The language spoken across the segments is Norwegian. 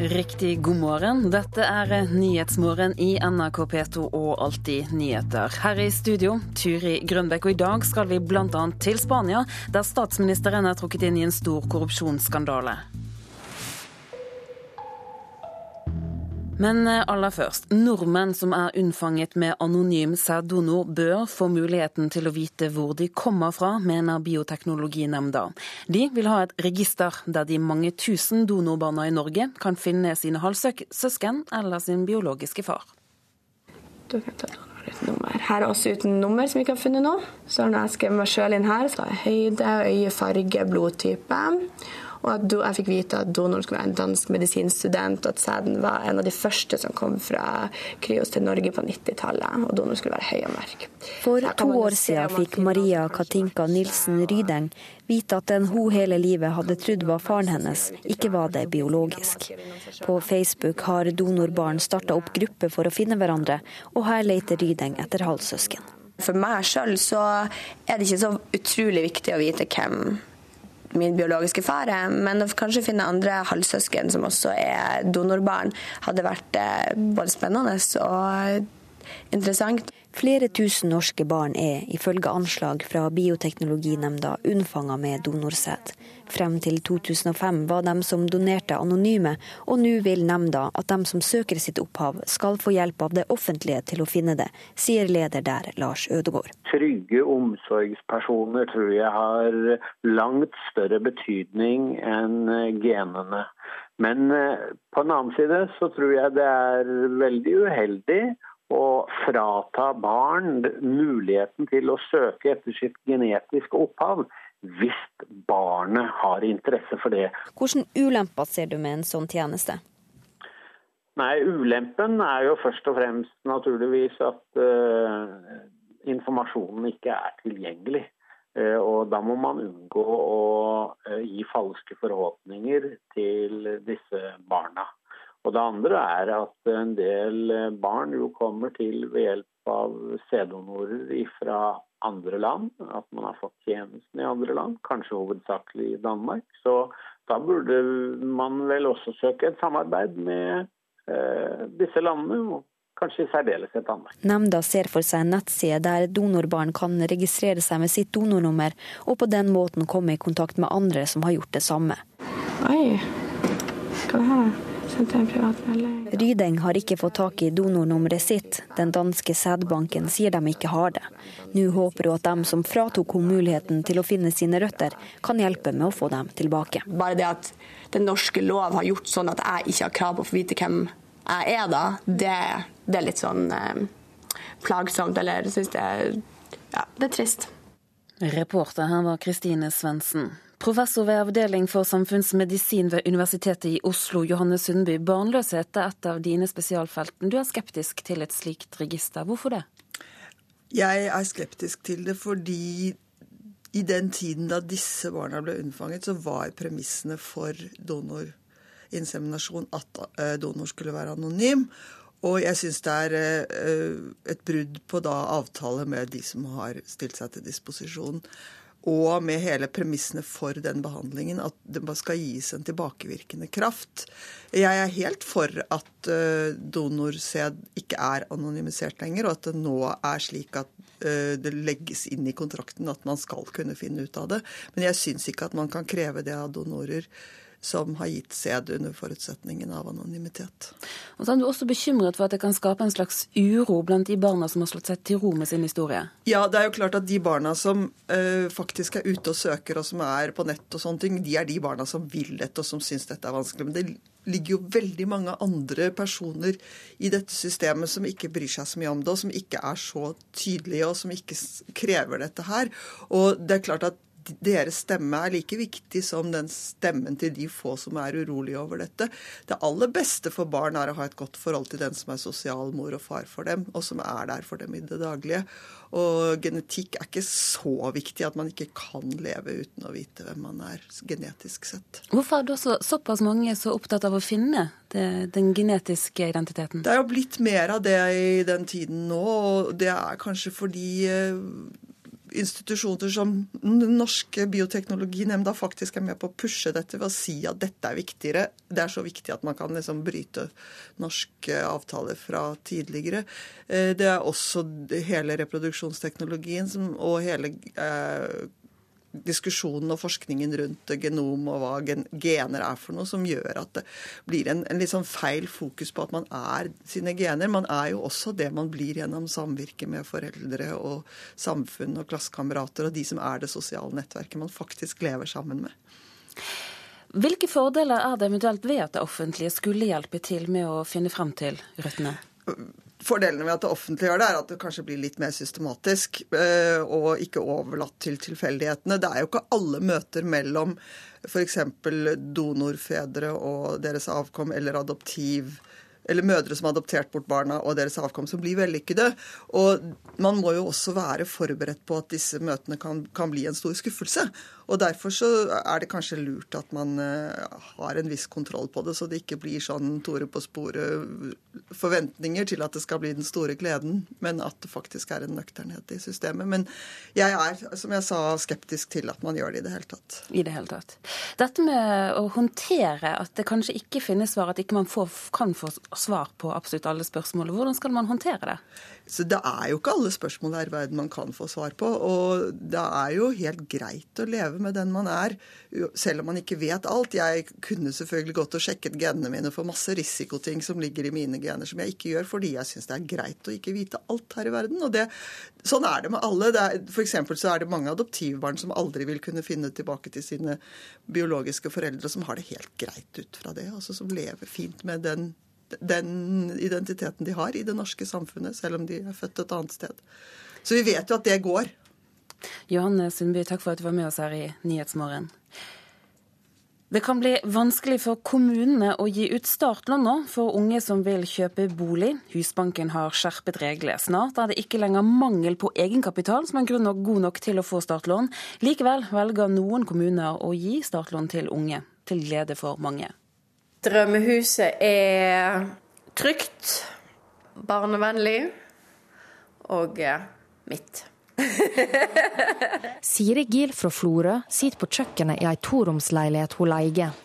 Riktig god morgen. Dette er Nyhetsmorgen i NRK P2 og Alltid nyheter. Her i studio, Turi Grønbekk, og i dag skal vi bl.a. til Spania, der statsministeren er trukket inn i en stor korrupsjonsskandale. Men eh, aller først. Nordmenn som er unnfanget med anonym sæddonor, bør få muligheten til å vite hvor de kommer fra, mener Bioteknologinemnda. De vil ha et register der de mange tusen donorbarna i Norge kan finne sine halvsøsken eller sin biologiske far. Du kan ta et nummer. Her er også uten nummer, som vi ikke har funnet nå. Så når jeg skrevet meg sjøl inn her, så har jeg høyde, øye, farge, blodtype. Og at jeg fikk vite at donoren skulle være en dansk medisinstudent, og at sæden var en av de første som kom fra Kryos til Norge på 90-tallet. Og donoren skulle være høy og mørk. For to år siden fikk Maria Katinka Nilsen Rydeng vite at den hun hele livet hadde trodd var faren hennes, ikke var det biologisk. På Facebook har donorbarn starta opp gruppe for å finne hverandre, og her leter Rydeng etter halvsøsken. For meg sjøl så er det ikke så utrolig viktig å vite hvem min biologiske far er, men å kanskje finne andre halvsøsken som også er donorbarn, hadde vært eh, både spennende og interessant. Flere tusen norske barn er, ifølge anslag fra Bioteknologinemnda, unnfanga med donorsæd. Frem til 2005 var de som donerte anonyme, og nå vil nemnda at de som søker sitt opphav, skal få hjelp av det offentlige til å finne det, sier leder der, Lars Ødegård. Trygge omsorgspersoner tror jeg har langt større betydning enn genene. Men eh, på en annen side så tror jeg det er veldig uheldig å frata barn muligheten til å søke etter sitt genetiske opphav hvis barnet har interesse for det. Hvilke ulemper ser du med en sånn tjeneste? Nei, Ulempen er jo først og fremst naturligvis at uh, informasjonen ikke er tilgjengelig. Uh, og Da må man unngå å uh, gi falske forhåpninger til disse barna. Og det andre er at en del barn jo kommer til ved hjelp av sæddonorer fra andre land. At man har fått tjenesten i andre land, kanskje hovedsakelig i Danmark. Så da burde man vel også søke et samarbeid med eh, disse landene. og Kanskje i særdeleshet Danmark. Nemnda ser for seg en nettside der donorbarn kan registrere seg med sitt donornummer, og på den måten komme i kontakt med andre som har gjort det samme. Oi, hva er det her? Rydeng har ikke fått tak i donornummeret sitt. Den danske sædbanken sier de ikke har det. Nå håper hun at de som fratok henne muligheten til å finne sine røtter, kan hjelpe med å få dem tilbake. Bare det at den norske lov har gjort sånn at jeg ikke har krav på å få vite hvem jeg er da, det, det er litt sånn eh, plagsomt. Eller syns det, ja, det er trist. Reporter her var Kristine Svendsen. Professor ved avdeling for samfunnsmedisin ved Universitetet i Oslo, Johanne Sundby. Barnløshet er et av dine spesialfelten. Du er skeptisk til et slikt register. Hvorfor det? Jeg er skeptisk til det fordi i den tiden da disse barna ble unnfanget, så var premissene for donorinseminasjon at eh, donor skulle være anonym. Og jeg syns det er eh, et brudd på da avtale med de som har stilt seg til disposisjon og med hele premissene for den behandlingen, at det skal gis en tilbakevirkende kraft. Jeg er helt for at uh, donorsæd ikke er anonymisert lenger, og at det nå er slik at uh, det legges inn i kontrakten at man skal kunne finne ut av det. Men jeg syns ikke at man kan kreve det av donorer som har gitt sæd under forutsetningen av anonymitet. Og så er Du også bekymret for at det kan skape en slags uro blant de barna som har slått seg til ro med sin historie? Ja, det er jo klart at de barna som uh, faktisk er ute og søker, og som er på nett og sånne ting, de er de barna som vil dette og som syns dette er vanskelig. Men det ligger jo veldig mange andre personer i dette systemet som ikke bryr seg så mye om det, og som ikke er så tydelige, og som ikke krever dette her. Og det er klart at deres stemme er like viktig som den stemmen til de få som er urolige over dette. Det aller beste for barn er å ha et godt forhold til den som er sosial mor og far for dem, og som er der for dem i det daglige. Og genetikk er ikke så viktig at man ikke kan leve uten å vite hvem man er genetisk sett. Hvorfor er da så, såpass mange så opptatt av å finne det, den genetiske identiteten? Det er jo blitt mer av det i den tiden nå, og det er kanskje fordi eh, institusjoner som den norske bioteknologinemnda faktisk er med på å pushe dette ved å si at dette er viktigere. Det er så viktig at man kan liksom bryte norske avtaler fra tidligere. Eh, det er også hele reproduksjonsteknologien og hele eh, diskusjonen og forskningen rundt genom og hva gener er for noe, som gjør at det blir en, en litt sånn feil fokus på at man er sine gener. Man er jo også det man blir gjennom samvirke med foreldre og samfunn og klassekamerater og de som er det sosiale nettverket man faktisk lever sammen med. Hvilke fordeler er det eventuelt ved at det offentlige skulle hjelpe til med å finne frem til røttene? Fordelene ved at det offentlige gjør det, er at det kanskje blir litt mer systematisk eh, og ikke overlatt til tilfeldighetene. Det er jo ikke alle møter mellom f.eks. donorfedre og deres avkom eller adoptiv eller mødre som har adoptert bort barna og deres avkom, som blir vellykkede. Og man må jo også være forberedt på at disse møtene kan, kan bli en stor skuffelse. Og Derfor så er det kanskje lurt at man uh, har en viss kontroll på det, så det ikke blir sånn Tore på sporet forventninger til at det skal bli den store gleden, men at det faktisk er en nøkternhet i systemet. Men jeg er, som jeg sa, skeptisk til at man gjør det i det hele tatt. I det hele tatt. Dette med å håndtere at det kanskje ikke finnes svar, at ikke man får, kan få svar på absolutt alle spørsmål, hvordan skal man håndtere det? Så Det er jo ikke alle spørsmål her i verden man kan få svar på. Og det er jo helt greit å leve med den man er, selv om man ikke vet alt. Jeg kunne selvfølgelig gått og sjekket genene mine for masse risikoting som ligger i mine gener, som jeg ikke gjør fordi jeg syns det er greit å ikke vite alt her i verden. Og det, sånn er det med alle. Det er, så er det mange adoptivbarn som aldri vil kunne finne tilbake til sine biologiske foreldre, som har det helt greit ut fra det. altså Som lever fint med den den identiteten de har i det norske samfunnet, selv om de er født et annet sted. Så vi vet jo at det går. Johanne Sundby, takk for at du var med oss her i Nyhetsmorgen. Det kan bli vanskelig for kommunene å gi ut startlån nå for unge som vil kjøpe bolig. Husbanken har skjerpet regler. Snart er det ikke lenger mangel på egenkapital som er grunn nok god nok til å få startlån. Likevel velger noen kommuner å gi startlån til unge, til glede for mange. Drømmehuset er trygt, barnevennlig og mitt. Siri Giel fra Florø sitter på kjøkkenet i ei toromsleilighet hun leier.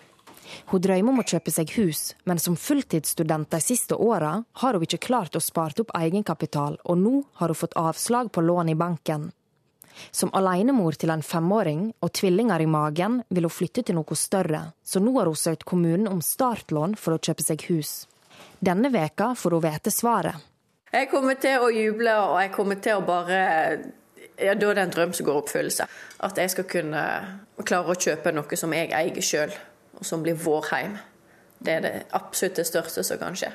Hun drømmer om å kjøpe seg hus, men som fulltidsstudent de siste åra har hun ikke klart å spare opp egenkapital, og nå har hun fått avslag på lån i banken. Som alenemor til en femåring og tvillinger i magen vil hun flytte til noe større, så nå har hun søkt kommunen om startlån for å kjøpe seg hus. Denne veka får hun vite svaret. Jeg kommer til å juble, og jeg kommer til å bare ja, Da er det en drøm som går i oppfyllelse. At jeg skal kunne klare å kjøpe noe som jeg eier sjøl, og som blir vår heim. Det er det absolutt det største som kan skje.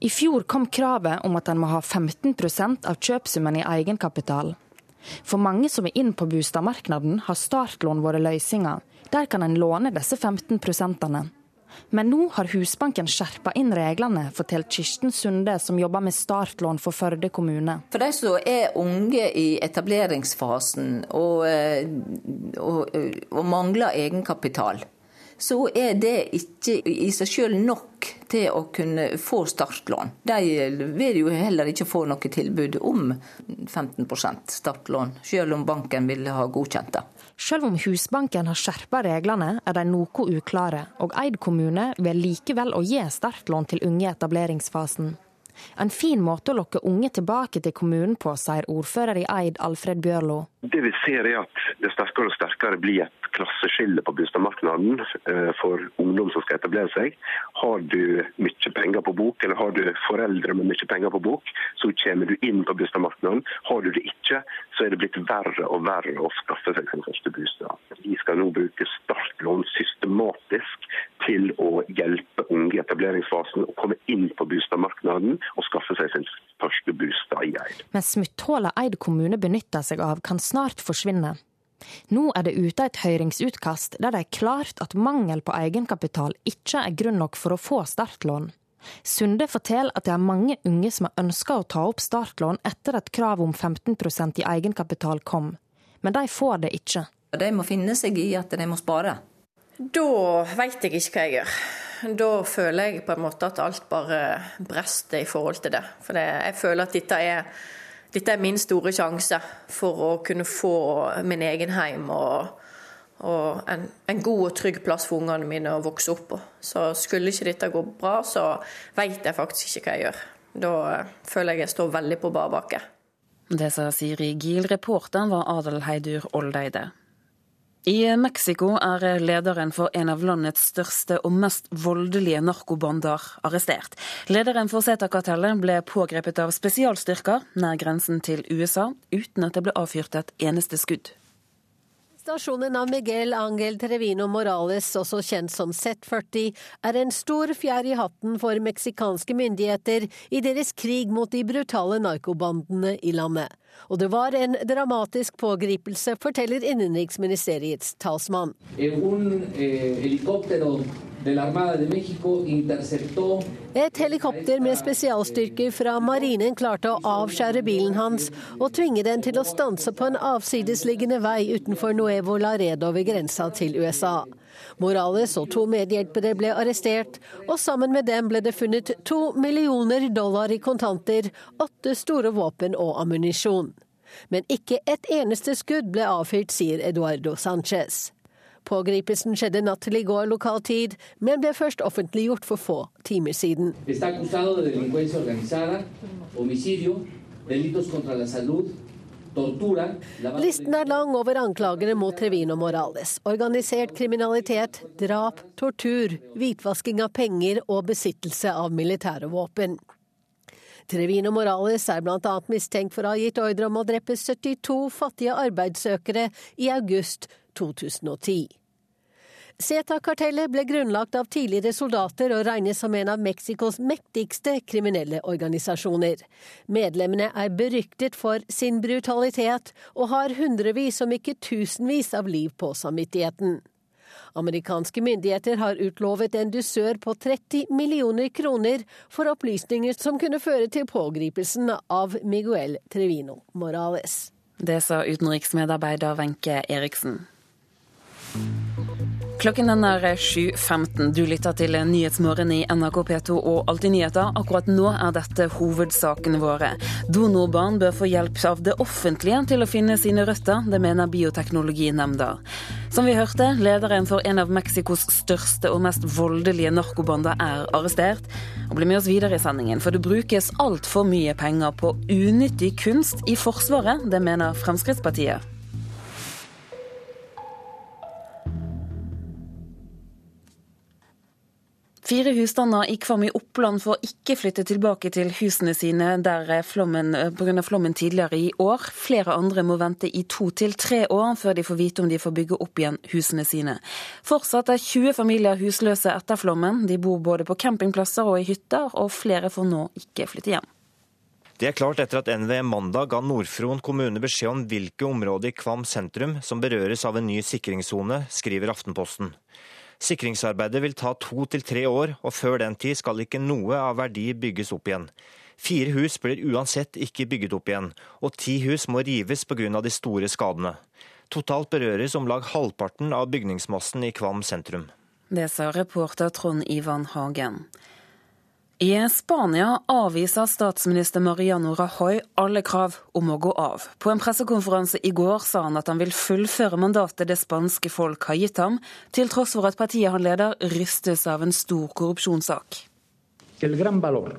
I fjor kom kravet om at en må ha 15% av kjøpsummen i egenkapital. For mange som er inn på boligmarkedet, har startlån vært løsninga. Der kan en låne disse 15 prosentene. Men nå har Husbanken skjerpa inn reglene, forteller Kirsten Sunde, som jobber med startlån for Førde kommune. For de som er unge i etableringsfasen og, eh, og, og mangler egenkapital, så er det ikke i seg selv nok til å kunne få startlån. De vil jo heller ikke få noe tilbud om 15% startlån, selv om banken ville ha godkjent det. Selv om Husbanken har skjerpa reglene, er de noe uklare, og Eid kommune vil likevel å gi startlån til unge i etableringsfasen. En fin måte å lokke unge tilbake til kommunen på, sier ordfører i Eid Alfred Bjørlo. Det vi ser er at det sterkere og sterkere blir et klasseskille på boligmarkedet eh, for ungdom som skal etablere seg. Har du mye penger på bok, eller har du foreldre med mye penger på bok, så kommer du inn på boligmarkedet. Har du det ikke, så er det blitt verre og verre å skaffe seg sin første bostad. Vi skal nå bruke startlån systematisk til å hjelpe unge i etableringsfasen å komme inn på boligmarkedet og skaffe seg sin første bostad i Eid. Men smutthullet Eid kommune benytter seg av, kan snart forsvinne. Nå er det ute et høringsutkast der det er klart at mangel på egenkapital ikke er grunn nok for å få startlån. Sunde forteller at det er mange unge som har ønska å ta opp startlån etter at kravet om 15% i egenkapital kom, men de får det ikke. De må finne seg i at de må spare. Da veit jeg ikke hva jeg gjør. Da føler jeg på en måte at alt bare brester i forhold til det. For det, jeg føler at dette er dette er min store sjanse for å kunne få min egen heim og, og en, en, god og trygg plass for ungene mine å vokse opp på. Så skulle ikke dette gå bra, så vet jeg faktisk ikke hva jeg gjør. Da føler jeg jeg står veldig på bar bakke. Det sa Siri Giel. Reporteren var Adel Heidur Oldeide. I Mexico er lederen for en av landets største og mest voldelige narkobander arrestert. Lederen for Zeta-kartellet ble pågrepet av spesialstyrker nær grensen til USA, uten at det ble avfyrt et eneste skudd. Stasjonen av Miguel Angel Trevino Morales, også kjent som Z40, er en stor fjær i hatten for meksikanske myndigheter i deres krig mot de brutale narkobandene i landet. Og det var en dramatisk pågripelse, forteller innenriksministeriets talsmann. Eh, et helikopter med spesialstyrker fra marinen klarte å avskjære bilen hans og tvinge den til å stanse på en avsidesliggende vei utenfor Nuevo Laredo ved grensa til USA. Morales og to medhjelpere ble arrestert, og sammen med dem ble det funnet to millioner dollar i kontanter, åtte store våpen og ammunisjon. Men ikke et eneste skudd ble avfyrt, sier Eduardo Sanchez. Pågripelsen skjedde natt til i går lokal tid, men ble først offentliggjort for få timer siden. Listen er lang over anklagene mot Trevino Morales. Organisert kriminalitet, drap, tortur, hvitvasking av penger og besittelse av militære våpen. Trevino Morales er bl.a. mistenkt for å ha gitt ordre om å drepe 72 fattige arbeidssøkere i august 2010. CETA-kartellet ble grunnlagt av tidligere soldater og regnes som en av Mexicos mektigste kriminelle organisasjoner. Medlemmene er beryktet for sin brutalitet og har hundrevis, om ikke tusenvis, av liv på samvittigheten. Amerikanske myndigheter har utlovet en dusør på 30 millioner kroner for opplysninger som kunne føre til pågripelsen av Miguel Trevino Morales. Det sa utenriksmedarbeider Wenche Eriksen. Klokken er 7.15. Du lytter til Nyhetsmorgen i NRK P2 og Alltid nyheter. Akkurat nå er dette hovedsakene våre. Donorbarn bør få hjelp av det offentlige til å finne sine røtter. Det mener Bioteknologinemnda. Som vi hørte, lederen for en av Mexicos største og mest voldelige narkobander er arrestert. Og bli med oss videre i sendingen, for det brukes altfor mye penger på unyttig kunst i Forsvaret. Det mener Fremskrittspartiet. Fire husstander i Kvam i Oppland får ikke flytte tilbake til husene sine der flommen, pga. flommen tidligere i år. Flere andre må vente i to til tre år før de får vite om de får bygge opp igjen husene sine. Fortsatt er 20 familier husløse etter flommen. De bor både på campingplasser og i hytter, og flere får nå ikke flytte hjem. Det er klart etter at NVE mandag ga Nord-Fron kommune beskjed om hvilke områder i Kvam sentrum som berøres av en ny sikringssone, skriver Aftenposten. Sikringsarbeidet vil ta to til tre år, og før den tid skal ikke noe av verdi bygges opp igjen. Fire hus blir uansett ikke bygget opp igjen, og ti hus må rives pga. de store skadene. Totalt berøres om lag halvparten av bygningsmassen i Kvam sentrum. Det sa reporter Trond Ivan Hagen. I Spania avviser statsminister Mariano Rajoy alle krav om å gå av. På en pressekonferanse i går sa han at han vil fullføre mandatet det spanske folk har gitt ham, til tross for at partiet han leder rystes av en stor korrupsjonssak. El gran valor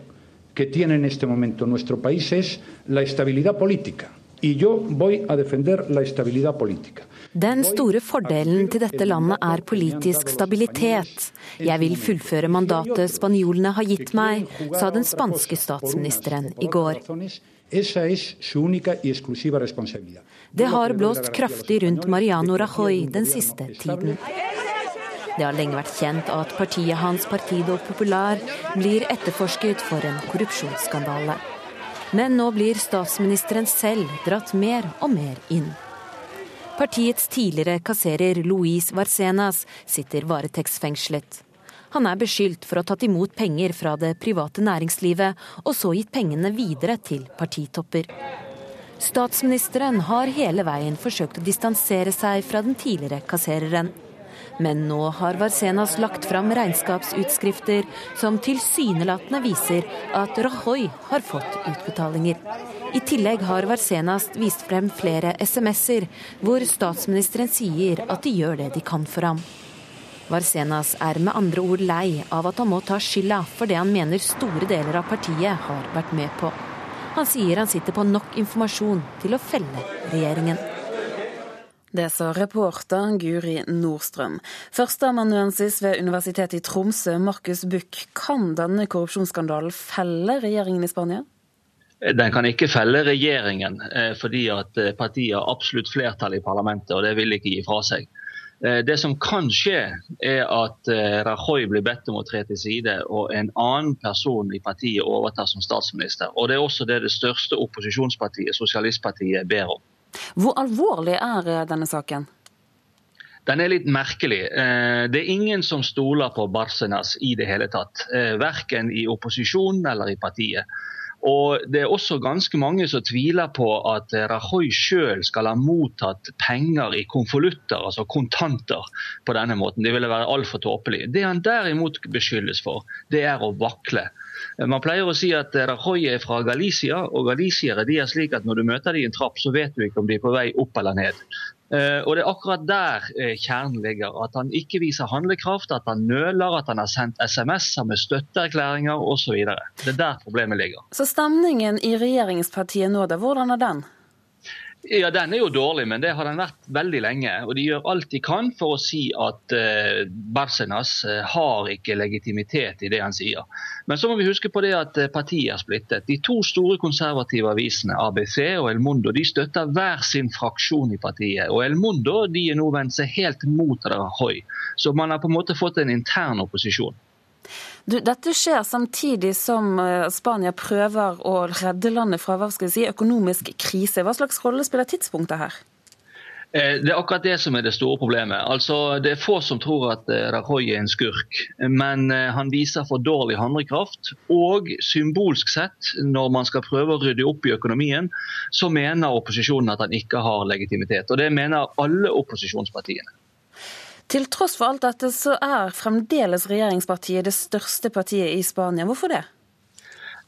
que tiene en este momento nuestro país es la estabilidad política. Y yo voy a defender la estabilidad política. Den store fordelen til dette landet er politisk stabilitet. Jeg vil fullføre mandatet spanjolene har gitt meg, sa den spanske statsministeren i går. Det har blåst kraftig rundt Mariano Rajoy den siste tiden. Det har lenge vært kjent at partiet hans, Partido Popular, blir etterforsket for en korrupsjonsskandale. Men nå blir statsministeren selv dratt mer og mer inn. Partiets tidligere kasserer Luis Varcenas sitter varetektsfengslet. Han er beskyldt for å ha tatt imot penger fra det private næringslivet, og så gitt pengene videre til partitopper. Statsministeren har hele veien forsøkt å distansere seg fra den tidligere kassereren. Men nå har Varsenas lagt fram regnskapsutskrifter som tilsynelatende viser at Rajoy har fått utbetalinger. I tillegg har Varsenas vist frem flere SMS-er hvor statsministeren sier at de gjør det de kan for ham. Varsenas er med andre ord lei av at han må ta skylda for det han mener store deler av partiet har vært med på. Han sier han sitter på nok informasjon til å felle regjeringen. Det sa reporter Guri Nordstrøm. Førsteamanuensis ved Universitetet i Tromsø, Markus Buch. Kan denne korrupsjonsskandalen felle regjeringen i Spania? Den kan ikke felle regjeringen, eh, fordi at eh, partiet har absolutt flertall i parlamentet, og det vil ikke gi fra seg. Eh, det som kan skje, er at Rajoy blir bedt om å tre til side, og en annen person i partiet overtar som statsminister. Og Det er også det det største opposisjonspartiet, Sosialistpartiet, ber om. Hvor alvorlig er eh, denne saken? Den er litt merkelig. Eh, det er ingen som stoler på Barcenas i det hele tatt. Eh, verken i opposisjonen eller i partiet. Og Det er også ganske mange som tviler på at Rajoy sjøl skal ha mottatt penger i konvolutter, altså kontanter, på denne måten. Det ville være altfor tåpelig. Det han derimot beskyldes for, det er å vakle. Man pleier å si at Rajoy er fra Galicia, og galiciere er slik at når du møter dem i en trapp, så vet du ikke om de er på vei opp eller ned. Eh, og Det er akkurat der eh, kjernen ligger. At han ikke viser handlekraft, at han nøler, at han har sendt SMS-er med støtteerklæringer osv. Det er der problemet ligger. Så stemningen i regjeringspartiet nå, da, hvordan er den? Ja, Den er jo dårlig, men det har den vært veldig lenge. og De gjør alt de kan for å si at eh, Barcenas uh, har ikke legitimitet i det han sier. Men så må vi huske på det at uh, partiet er splittet. De to store konservative avisene, ABC og El Mundo, de støtter hver sin fraksjon i partiet. Og El Mundo de er nå vendt seg helt mot Rajoy. Så man har på en måte fått en intern opposisjon. Du, dette skjer samtidig som eh, Spania prøver å redde landet fra hva skal vi si, økonomisk krise. Hva slags rolle spiller tidspunktet her? Eh, det er akkurat det som er det store problemet. Altså, det er få som tror at eh, Rajoy er en skurk. Men han viser for dårlig handlekraft. Og symbolsk sett, når man skal prøve å rydde opp i økonomien, så mener opposisjonen at han ikke har legitimitet. Og det mener alle opposisjonspartiene. Til tross for alt dette, så er fremdeles regjeringspartiet det største partiet i Spania. Hvorfor det?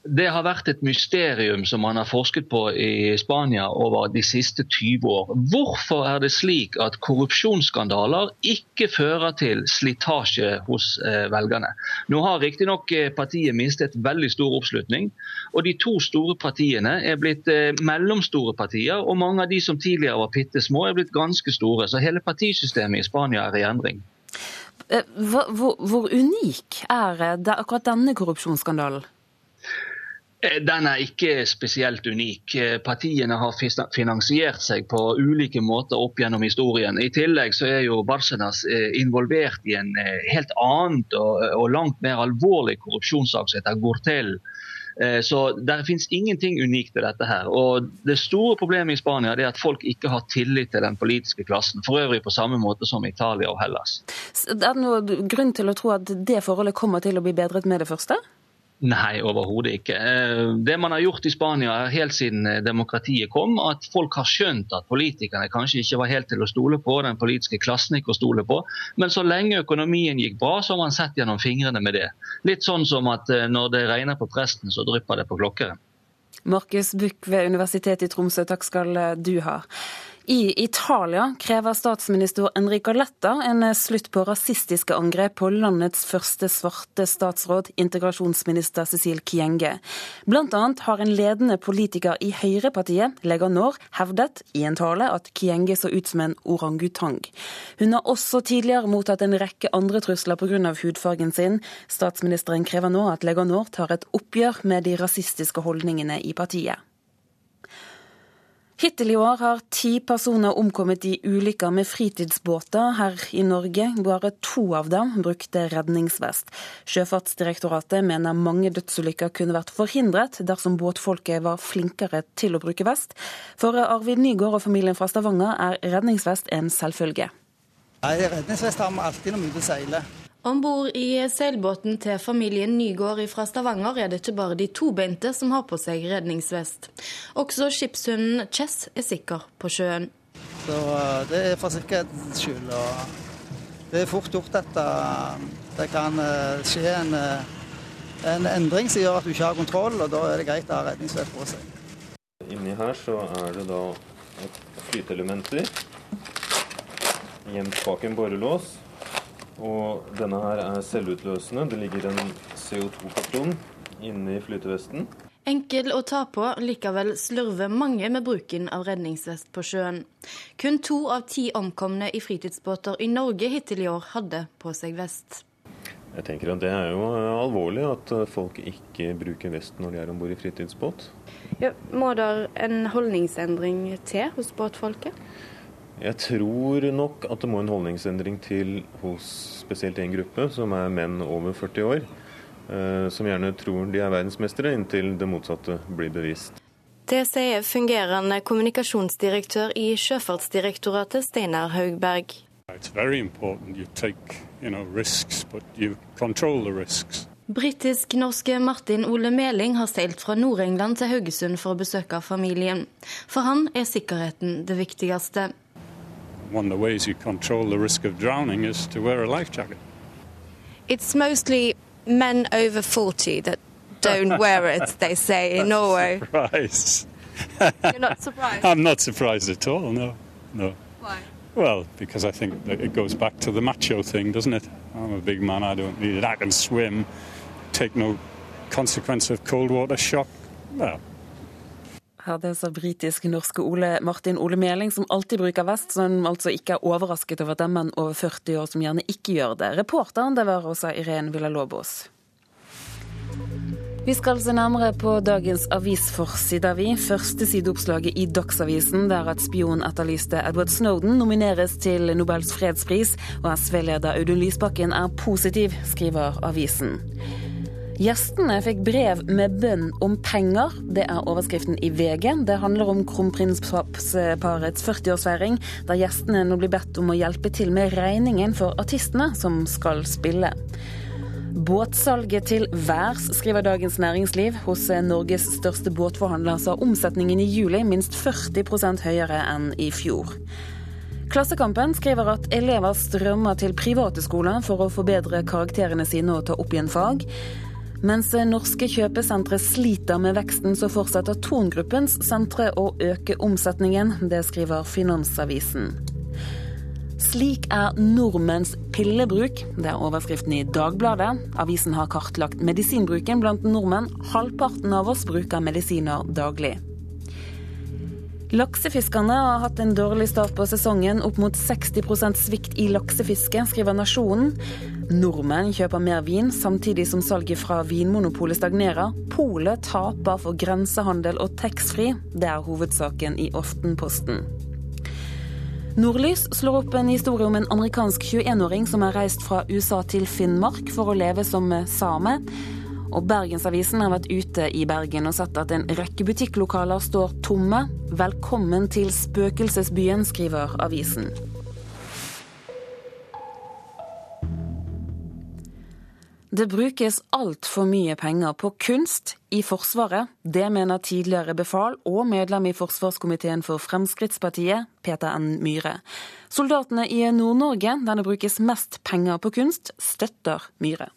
Det har vært et mysterium som man har forsket på i Spania over de siste 20 år. Hvorfor er det slik at korrupsjonsskandaler ikke fører til slitasje hos eh, velgerne? Nå har riktignok eh, partiet mistet veldig stor oppslutning, og de to store partiene er blitt eh, mellomstore partier. Og mange av de som tidligere var bitte små, er blitt ganske store. Så hele partisystemet i Spania er i endring. Hvor, hvor, hvor unik er akkurat denne korrupsjonsskandalen? Eh, den er ikke spesielt unik. Eh, partiene har finansiert seg på ulike måter opp gjennom historien. I tillegg så er jo Barcenas eh, involvert i en helt annet og, langt mer alvorlig korrupsjonssak som heter Gortel. Så Det finnes ingenting unikt ved dette. her. Og Det store problemet i Spania er at folk ikke har tillit til den politiske klassen. For øvrig på samme måte som Italia og Hellas. Er det noen grunn til å tro at det forholdet kommer til å bli bedret med det første? Nei, overhodet ikke. Eh, det man har gjort i Spania helt siden eh, demokratiet kom, at folk har skjønt at politikerne kanskje ikke var helt til å stole på, den politiske klassen ikke å stole på. Men så lenge økonomien gikk bra, så har man sett gjennom fingrene med det. Litt sånn som at eh, når det regner på presten, så drypper det på klokkeren. Markus Buch ved Universitetet i Tromsø, takk skal du ha. I Italia krever statsminister Enrica Letta en slutt på rasistiske angrep på landets første svarte statsråd, integrasjonsminister Cecil Kienge. Blant annet har en ledende politiker i høyrepartiet, Lega Nord, hevdet i en tale at Kienge så ut som en orangutang. Hun har også tidligere mottatt en rekke andre trusler pga. hudfargen sin. Statsministeren krever nå at Lega Nord tar et oppgjør med de rasistiske holdningene i partiet. Hittil i år har ti personer omkommet i ulykker med fritidsbåter her i Norge. Bare to av dem brukte redningsvest. Sjøfartsdirektoratet mener mange dødsulykker kunne vært forhindret dersom båtfolket var flinkere til å bruke vest. For Arvid Nygaard og familien fra Stavanger er redningsvest en selvfølge. Nei, Redningsvest har vi alltid når vi er seiler. Om bord i seilbåten til familien Nygård fra Stavanger er det ikke bare de tobeinte som har på seg redningsvest. Også skipshunden Chess er sikker på sjøen. Så eh, Det er for sikkerhets skyld. Og Det er fort gjort at det kan skje en, en endring som gjør at du ikke har kontroll, og da er det greit å ha redningsvest på seg. Inni her så er det da flyteelementer gjemt bak en borrelås. Og denne her er selvutløsende. Det ligger en CO2-patron inni flytevesten. Enkel å ta på, likevel slurver mange med bruken av redningsvest på sjøen. Kun to av ti omkomne i fritidsbåter i Norge hittil i år hadde på seg vest. Jeg tenker at Det er jo alvorlig at folk ikke bruker vest når de er om bord i fritidsbåt. Ja, må det en holdningsendring til hos båtfolket? Jeg tror nok at det må en holdningsendring til hos spesielt en gruppe, som er menn over 40 år. Eh, som gjerne tror de er verdensmestere, inntil det motsatte blir bevist. Det sier fungerende kommunikasjonsdirektør i Sjøfartsdirektoratet, Steinar Haugberg. Britisk-norske Martin Ole Meling har seilt fra Nord-England til Haugesund for å besøke familien. For han er sikkerheten det viktigste one of the ways you control the risk of drowning is to wear a life jacket. It's mostly men over 40 that don't wear it, they say in Norway. Surprise. You're not surprised? I'm not surprised at all, no. No. Why? Well, because I think it goes back to the macho thing, doesn't it? I'm a big man, I don't need it. I can swim, take no consequence of cold water shock. Well, Her det sa britisk-norske Ole Martin Ole Meling, som alltid bruker vest, som altså ikke er overrasket over at det er menn over 40 år som gjerne ikke gjør det. Reporteren det var også Irene Villalobos. Vi skal se nærmere på dagens avisforsider, vi. Førstesideoppslaget i Dagsavisen der at spionetterlyste Edward Snowden nomineres til Nobels fredspris, og SV-leder Audun Lysbakken er positiv, skriver avisen. Gjestene fikk brev med bønn om penger. Det er overskriften i VG. Det handler om kronprinsparets 40-årsfeiring, der gjestene nå blir bedt om å hjelpe til med regningen for artistene som skal spille. Båtsalget til værs, skriver Dagens Næringsliv. Hos Norges største båtforhandler er omsetningen i juli minst 40% høyere enn i fjor. Klassekampen skriver at elever strømmer til private skoler for å forbedre karakterene sine og ta opp igjen fag. Mens norske kjøpesentre sliter med veksten, så fortsetter Tongruppens sentre å øke omsetningen. Det skriver Finansavisen. Slik er nordmenns pillebruk. Det er overskriften i Dagbladet. Avisen har kartlagt medisinbruken blant nordmenn. Halvparten av oss bruker medisiner daglig. Laksefiskerne har hatt en dårlig start på sesongen, opp mot 60% svikt i laksefiske, skriver Nasjonen. Nordmenn kjøper mer vin, samtidig som salget fra Vinmonopolet stagnerer. Polet taper for grensehandel og taxfree. Det er hovedsaken i Aftenposten. Nordlys slår opp en historie om en amerikansk 21-åring som har reist fra USA til Finnmark for å leve som same. Og Bergensavisen har vært ute i Bergen og sett at en rekke butikklokaler står tomme. Velkommen til spøkelsesbyen, skriver avisen. Det brukes altfor mye penger på kunst i Forsvaret. Det mener tidligere befal og medlem i forsvarskomiteen for Fremskrittspartiet, Peter N. Myhre. Soldatene i Nord-Norge, der det brukes mest penger på kunst, støtter Myhre.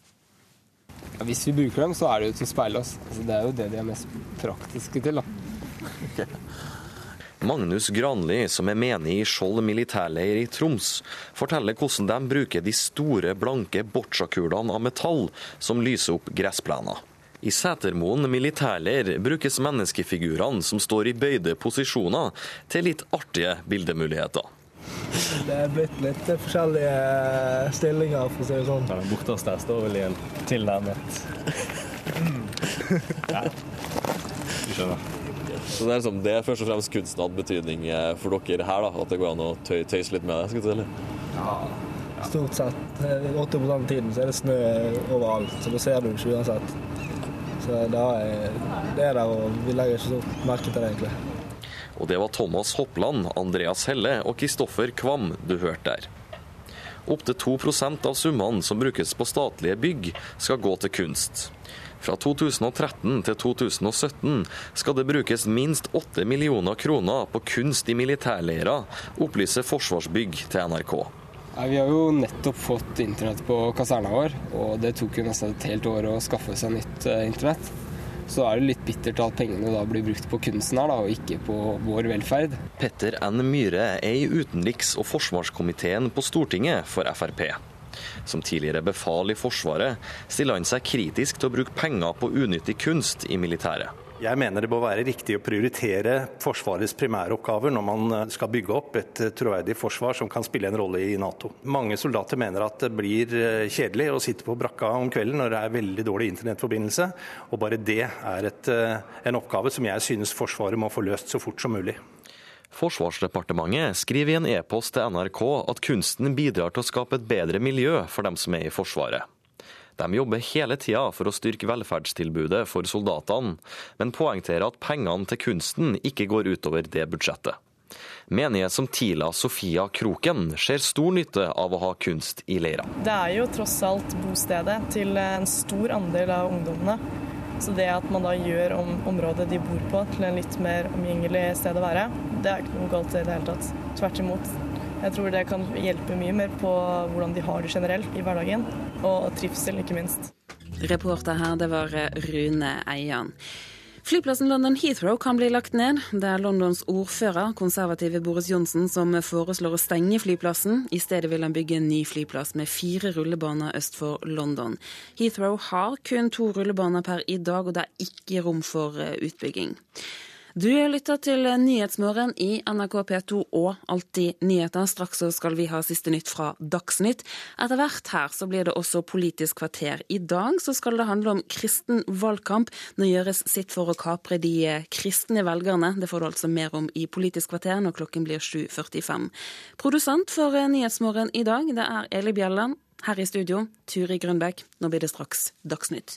Ja, hvis vi bruker dem, så er det jo til å speile oss. Altså, det er jo det de er mest praktiske til. da. Okay. Magnus Granli, som er menig i Skjold militærleir i Troms, forteller hvordan de bruker de store, blanke boccia-kulene av metall som lyser opp gressplener. I Setermoen militærleir brukes menneskefigurene som står i bøyde posisjoner, til litt artige bildemuligheter. Det er blitt litt forskjellige stillinger, for å si det sånn. Ja, den borteste står vel i en tilnærmet ja. Du skjønner. Så det er, liksom, det er først og fremst kunsten hatt betydning eh, for dere her? da, At det går an å tøy, tøyse litt med det? skal du si, Ja, stort sett. 80 av tiden så er det snø overalt, så da ser du ikke uansett. Så det er, det er der, og vi legger ikke så merke til det, egentlig. Og det var Thomas Hoppland, Andreas Helle og Kristoffer Kvam du hørte der. Opptil 2% av summene som brukes på statlige bygg, skal gå til kunst. Fra 2013 til 2017 skal det brukes minst 8 millioner kroner på kunst i militærleirer, opplyser Forsvarsbygg til NRK. Vi har jo nettopp fått internett på kaserna vår, og det tok jo nesten et helt år å skaffe seg nytt eh, internett. Så er det litt bittert at pengene da blir brukt på kunsten her, da, og ikke på vår velferd. Petter N. Myhre er i utenriks- og forsvarskomiteen på Stortinget for Frp. Som tidligere befal i Forsvaret stiller han seg kritisk til å bruke penger på unyttig kunst i militæret. Jeg mener det bør være riktig å prioritere Forsvarets primæroppgaver når man eh, skal bygge opp et eh, troverdig forsvar som kan spille en rolle i Nato. Mange soldater mener at det blir eh, kjedelig å sitte på brakka om kvelden når det er veldig dårlig internettforbindelse, og bare det er et, en oppgave som jeg synes Forsvaret må få løst så fort som mulig. Forsvarsdepartementet skriver i en e-post til NRK at kunsten bidrar til å skape et bedre miljø for dem som er i Forsvaret. De jobber hele tida for å styrke velferdstilbudet for soldatene, men poengterer at pengene til kunsten ikke går utover det budsjettet. Menige som Tila Sofia Kroken ser stor nytte av å ha kunst i leira. Det er jo tross alt bostedet til en stor andel av ungdommene. Så det at man da gjør om området de bor på til en litt mer omgjengelig sted å være, det er ikke noe galt i det hele tatt. Tvert imot. Jeg tror det kan hjelpe mye mer på hvordan de har det generelt i hverdagen, og trivsel, ikke minst. Reporter her, det var Rune Eian. Flyplassen London Heathrow kan bli lagt ned. Det er Londons ordfører, konservative Boris Johnsen, som foreslår å stenge flyplassen. I stedet vil han bygge en ny flyplass med fire rullebaner øst for London. Heathrow har kun to rullebaner per i dag, og det er ikke rom for eh, utbygging. Du lytter til Nyhetsmorgen i NRK P2 og Alltid nyheter. Straks skal vi ha siste nytt fra Dagsnytt. Etter hvert her så blir det også Politisk kvarter. I dag så skal det handle om kristen valgkamp. Nå gjøres sitt for å kapre de kristne velgerne. Det får du altså mer om i Politisk kvarter når klokken blir 7.45. Produsent for Nyhetsmorgen i dag, det er Eli Bjelland. Her i studio, Turi Grønbekk. Nå blir det straks Dagsnytt.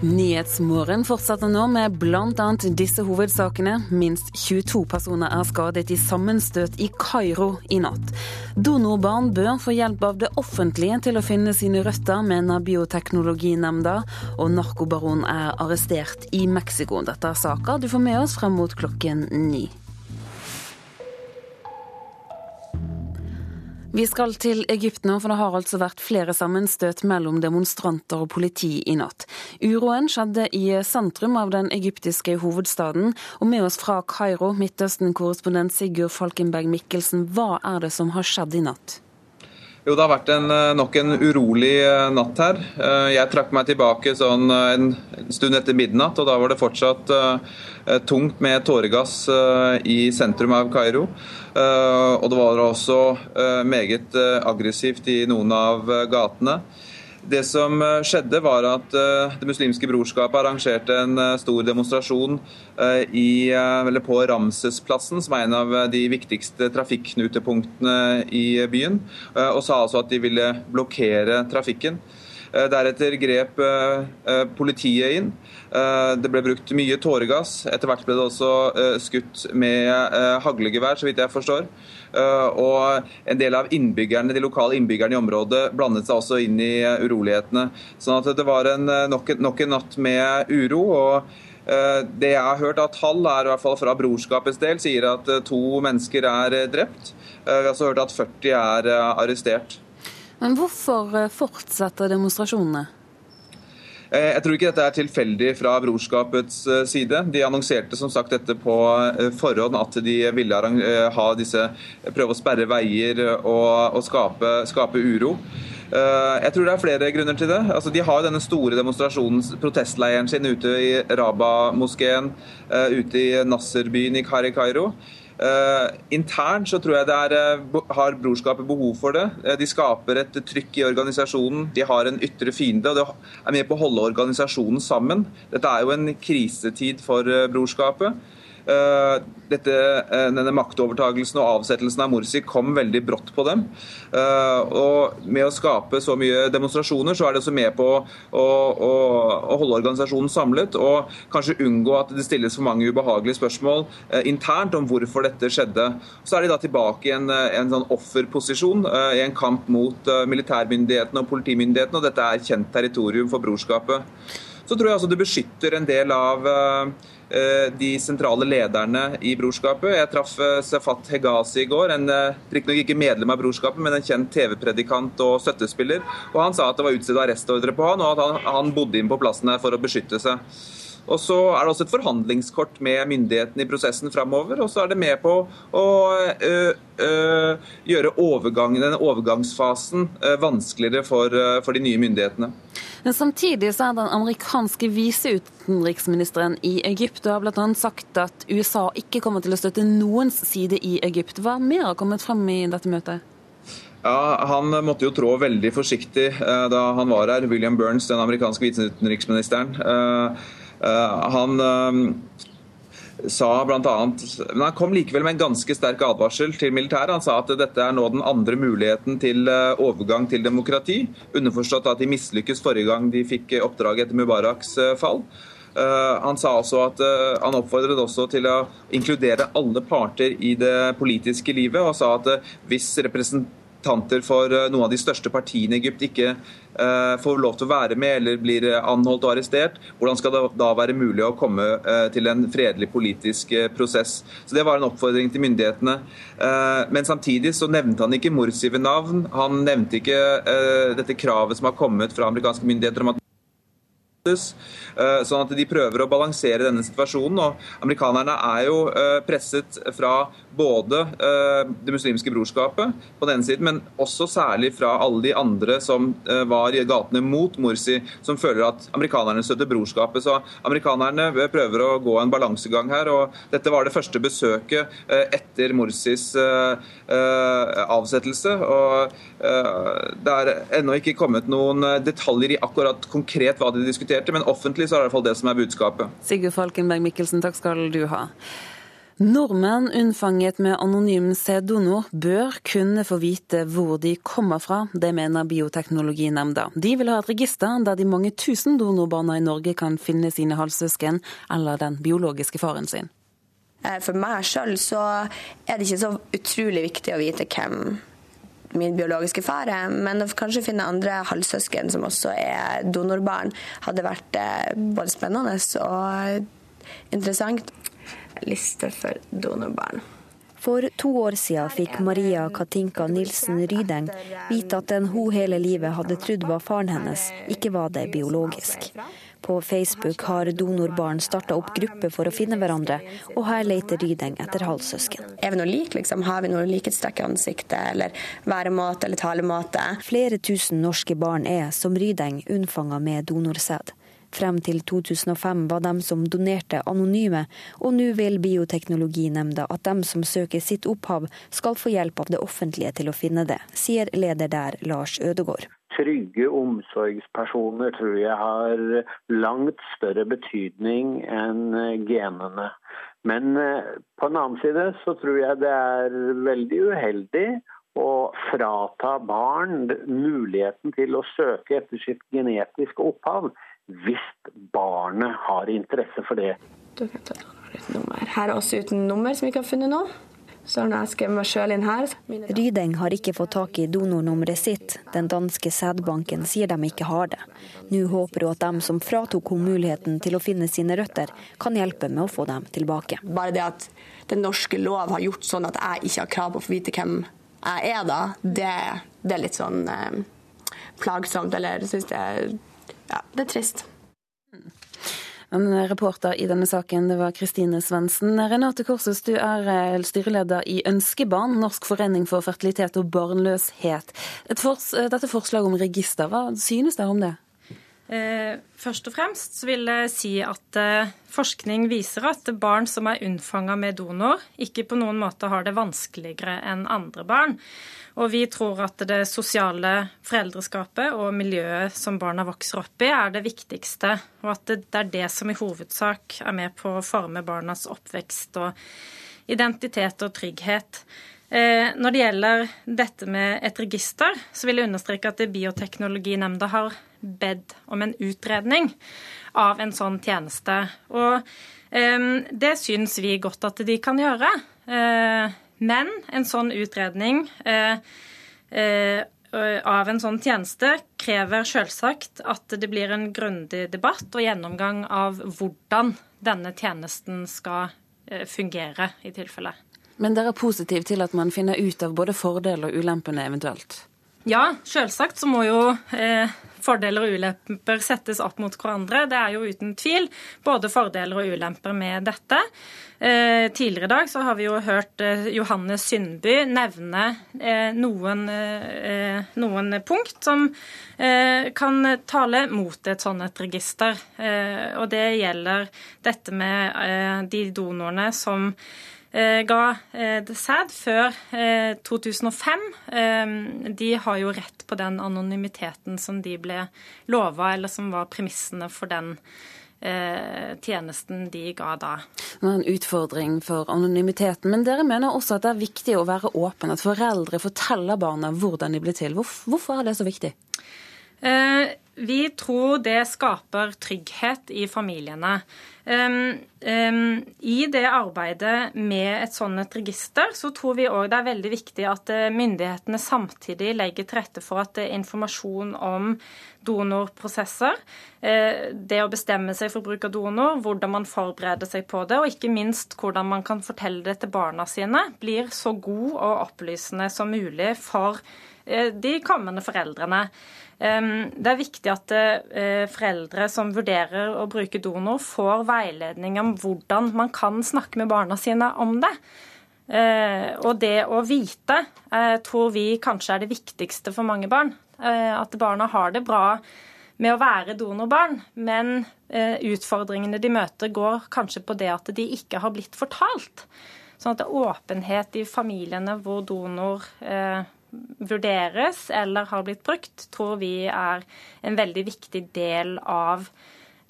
Nyhetsmorgen fortsetter nå med bl.a. disse hovedsakene. Minst 22 personer er skadet i sammenstøt i Kairo i natt. Donorbarn bør få hjelp av det offentlige til å finne sine røtter, mener Bioteknologinemnda. Og narkobaron er arrestert i Mexico. Dette er saker du får med oss frem mot klokken ni. Vi skal til Egypt nå, for det har altså vært flere sammenstøt mellom demonstranter og politi i natt. Uroen skjedde i sentrum av den egyptiske hovedstaden. Og med oss fra Kairo, Midtøsten-korrespondent Sigurd Falkenberg Mikkelsen, hva er det som har skjedd i natt? Jo, Det har vært en, eh, nok en urolig eh, natt her. Eh, jeg trakk meg tilbake sånn en stund etter midnatt, og da var det fortsatt tungt med tåregass i sentrum av Kairo. Og det var også meget aggressivt i noen av gatene. Det som eh, skjedde, var at eh, Det muslimske brorskapet arrangerte en eh, stor demonstrasjon i, på Ramsesplassen, som er en av de viktigste trafikknutepunktene i byen, og sa altså at de ville blokkere trafikken. Deretter grep politiet inn. Det ble brukt mye tåregass. Etter hvert ble det også skutt med haglegevær, så vidt jeg forstår. Eh, og en del av innbyggerne, de lokale innbyggerne i området blandet seg også inn i eh, urolighetene. Sånn at det var en, eh, nok, nok en natt med uro. og det jeg har hørt av tall, er i hvert fall fra brorskapets del, sier at to mennesker er drept. Vi har også hørt at 40 er arrestert. Men hvorfor fortsetter demonstrasjonene? Eh, jeg tror ikke dette er tilfeldig fra brorskapets eh, side. De annonserte som sagt dette på eh, forhånd, at de ville ha disse, prøve å sperre veier og, og skape, skape, uro. Jeg tror det er flere grunner til det. Altså, de har denne store demonstrasjonen, protestleiren sin ute i Raba-moskeen, ute i Nasser-byen i Kairo. Uh, internt så tror jeg det er, uh, har brorskapet behov for det. Uh, de skaper et trykk i organisasjonen. De har en ytre fiende, og det er med på å holde organisasjonen sammen. Dette er jo en krisetid for brorskapet. Eh, dette, eh, denne maktovertagelsen og avsettelsen av Morsi kom veldig brått på dem. Eh, og Med å skape så mye demonstrasjoner, så er det også med på å, å, å holde organisasjonen samlet, og kanskje unngå at det stilles for mange ubehagelige spørsmål internt om hvorfor dette skjedde. Så er de da tilbake i en, en sånn offerposisjon i en kamp mot militærmyndighetene og politimyndighetene, og dette er kjent territorium for brorskapet. så tror jeg altså det beskytter en del av de sentrale lederne i brorskapet. Jeg traff Safat Hegazi i går, en riktignok ikke medlem av brorskapet, men en kjent TV-predikant og støttespiller. og Han sa at det var utstedt arrestordre på han, og at han, han bodde inn på plassen her for å beskytte seg. Og så er det også et forhandlingskort med myndighetene i prosessen framover. Og så er det med på å ø, ø, gjøre overgangen, denne overgangsfasen ø, vanskeligere for, for, de nye myndighetene. Men Samtidig så er den amerikanske viseutenriksministeren i Egypt og har bl.a. sagt at USA ikke kommer til å støtte noens side i Egypt. Hva mer har kommet frem i dette møtet? Ja, Han måtte jo trå veldig forsiktig da han var her, William Burns, den amerikanske viseutenriksministeren. Eh, han eh, sa blant annet, men Han kom likevel med en ganske sterk advarsel til militæret. Han sa at dette er nå den andre muligheten til eh, overgang til demokrati. Underforstått at de mislykkes forrige gang de fikk oppdraget etter Mubaraks fall. Han sa også at han oppfordret også til å inkludere alle parter i det politiske livet, og sa at hvis representanter for noen av de største partiene i Egypt ikke Eh, får lov til å være med eller blir eh, anholdt og arrestert, hvordan skal det da være mulig å komme eh, til en fredelig politisk prosess? Så Det var en oppfordring til myndighetene. Men samtidig så nevnte han ikke Morsi ved navn. Han nevnte ikke dette kravet som har kommet fra amerikanske myndigheter om at Sånn at de prøver å balansere denne situasjonen. og Amerikanerne er jo presset fra både Det muslimske brorskapet på den ene siden, men også særlig fra alle de andre som var i gatene mot Morsi, som føler at amerikanerne støtter brorskapet. Så amerikanerne prøver å gå en balansegang her. og Dette var det første besøket etter Morsis avsettelse. og Det er ennå ikke kommet noen detaljer i akkurat konkret hva de diskuterte, men offentlig så er det i hvert fall det som er budskapet. Sigurd Falkenberg Mikkelsen, takk skal du ha. Nordmenn unnfanget med anonym sæddonor bør kunne få vite hvor de kommer fra. Det mener Bioteknologinemnda. De vil ha et register der de mange tusen donorbarna i Norge kan finne sine halvsøsken eller den biologiske faren sin. For meg sjøl så er det ikke så utrolig viktig å vite hvem min biologiske far er, men å kanskje finne andre halvsøsken som også er donorbarn, hadde vært eh, både spennende og interessant liste for donorbarn. For to år siden fikk Maria Katinka Nilsen Rydeng vite at den hun hele livet hadde trodd var faren hennes, ikke var det biologisk. På Facebook har donorbarn starta opp grupper for å finne hverandre, og her leter Rydeng etter halvsøsken. Er vi noe like, liksom? Har vi noe likhetstrekk i ansiktet, eller væremåte eller talemåte? Flere tusen norske barn er, som Rydeng, unnfanga med donorsæd. Frem til 2005 var de som donerte anonyme, og nå vil Bioteknologinemnda at de som søker sitt opphav, skal få hjelp av det offentlige til å finne det, sier leder der Lars Ødegård. Trygge omsorgspersoner tror jeg har langt større betydning enn genene. Men eh, på en annen side så tror jeg det er veldig uheldig å frata barn muligheten til å søke etter sitt genetiske opphav hvis barnet har interesse for det. Her er også uten nummer, som vi ikke har funnet nå. Så har jeg skrevet meg selv inn her. Rydeng har ikke fått tak i donornummeret sitt. Den danske sædbanken sier de ikke har det. Nå håper hun at de som fratok henne muligheten til å finne sine røtter, kan hjelpe med å få dem tilbake. Bare det at den norske lov har gjort sånn at jeg ikke har krav på å få vite hvem jeg er da, det, det er litt sånn eh, plagsomt. Eller jeg syns det er ja, det er trist. En reporter i denne saken det var Kristine Svendsen. Renate Korsus, du er eh, styreleder i Ønskebarn, Norsk forening for fertilitet og barnløshet. Fors dette forslaget om register, hva synes dere om det? Eh, først og fremst vil jeg si at eh, forskning viser at barn som er unnfanga med donor, ikke på noen måte har det vanskeligere enn andre barn. Og vi tror at det sosiale foreldreskapet og miljøet som barna vokser opp i, er det viktigste, og at det er det som i hovedsak er med på å forme barnas oppvekst og identitet og trygghet. Eh, når det gjelder dette med et register, så vil jeg understreke at Bioteknologinemnda har bedt om en utredning av en sånn tjeneste. Og eh, det syns vi godt at de kan gjøre. Eh, men en sånn utredning eh, av en sånn tjeneste krever selvsagt at det blir en grundig debatt og gjennomgang av hvordan denne tjenesten skal fungere, i tilfelle. Men dere er positive til at man finner ut av både fordeler og ulempene eventuelt? Ja, selvsagt så må jo eh, fordeler og ulemper settes opp mot hverandre. Det er jo uten tvil både fordeler og ulemper med dette. Eh, tidligere i dag så har vi jo hørt eh, Johannes Syndby nevne eh, noen, eh, noen, punkt som eh, kan tale mot et sånt et register. Eh, og det gjelder dette med de donorene som ga eh, sæd før 2005. Eh, de har jo rett på den anonymiteten som de ble lova, eller som var premissene for den tjenesten de ga da. Det er en utfordring for anonymiteten, men dere mener også at det er viktig å være åpen, at foreldre forteller barna hvordan de blir til. Hvorfor er det så viktig? Vi tror det skaper trygghet i familiene. I det arbeidet med et sånt register, så tror vi òg det er veldig viktig at eh, myndighetene samtidig legger til rette for at er informasjon om donorprosesser, det å bestemme seg for bruk av donor, hvordan man forbereder seg på det, og ikke minst hvordan man kan fortelle det til barna sine, blir så god og opplysende som mulig for de kommende foreldrene. Det er viktig at eh, foreldre som vurderer å bruke donor, får veiledning om hvordan man kan snakke med barna sine om det. Eh, og det å vite eh, tror vi kanskje er det viktigste for mange barn. At barna har det bra med å være donorbarn, men utfordringene de møter, går kanskje på det at de ikke har blitt fortalt. Sånn at det er åpenhet i familiene hvor donor vurderes eller har blitt brukt, tror vi er en veldig viktig del av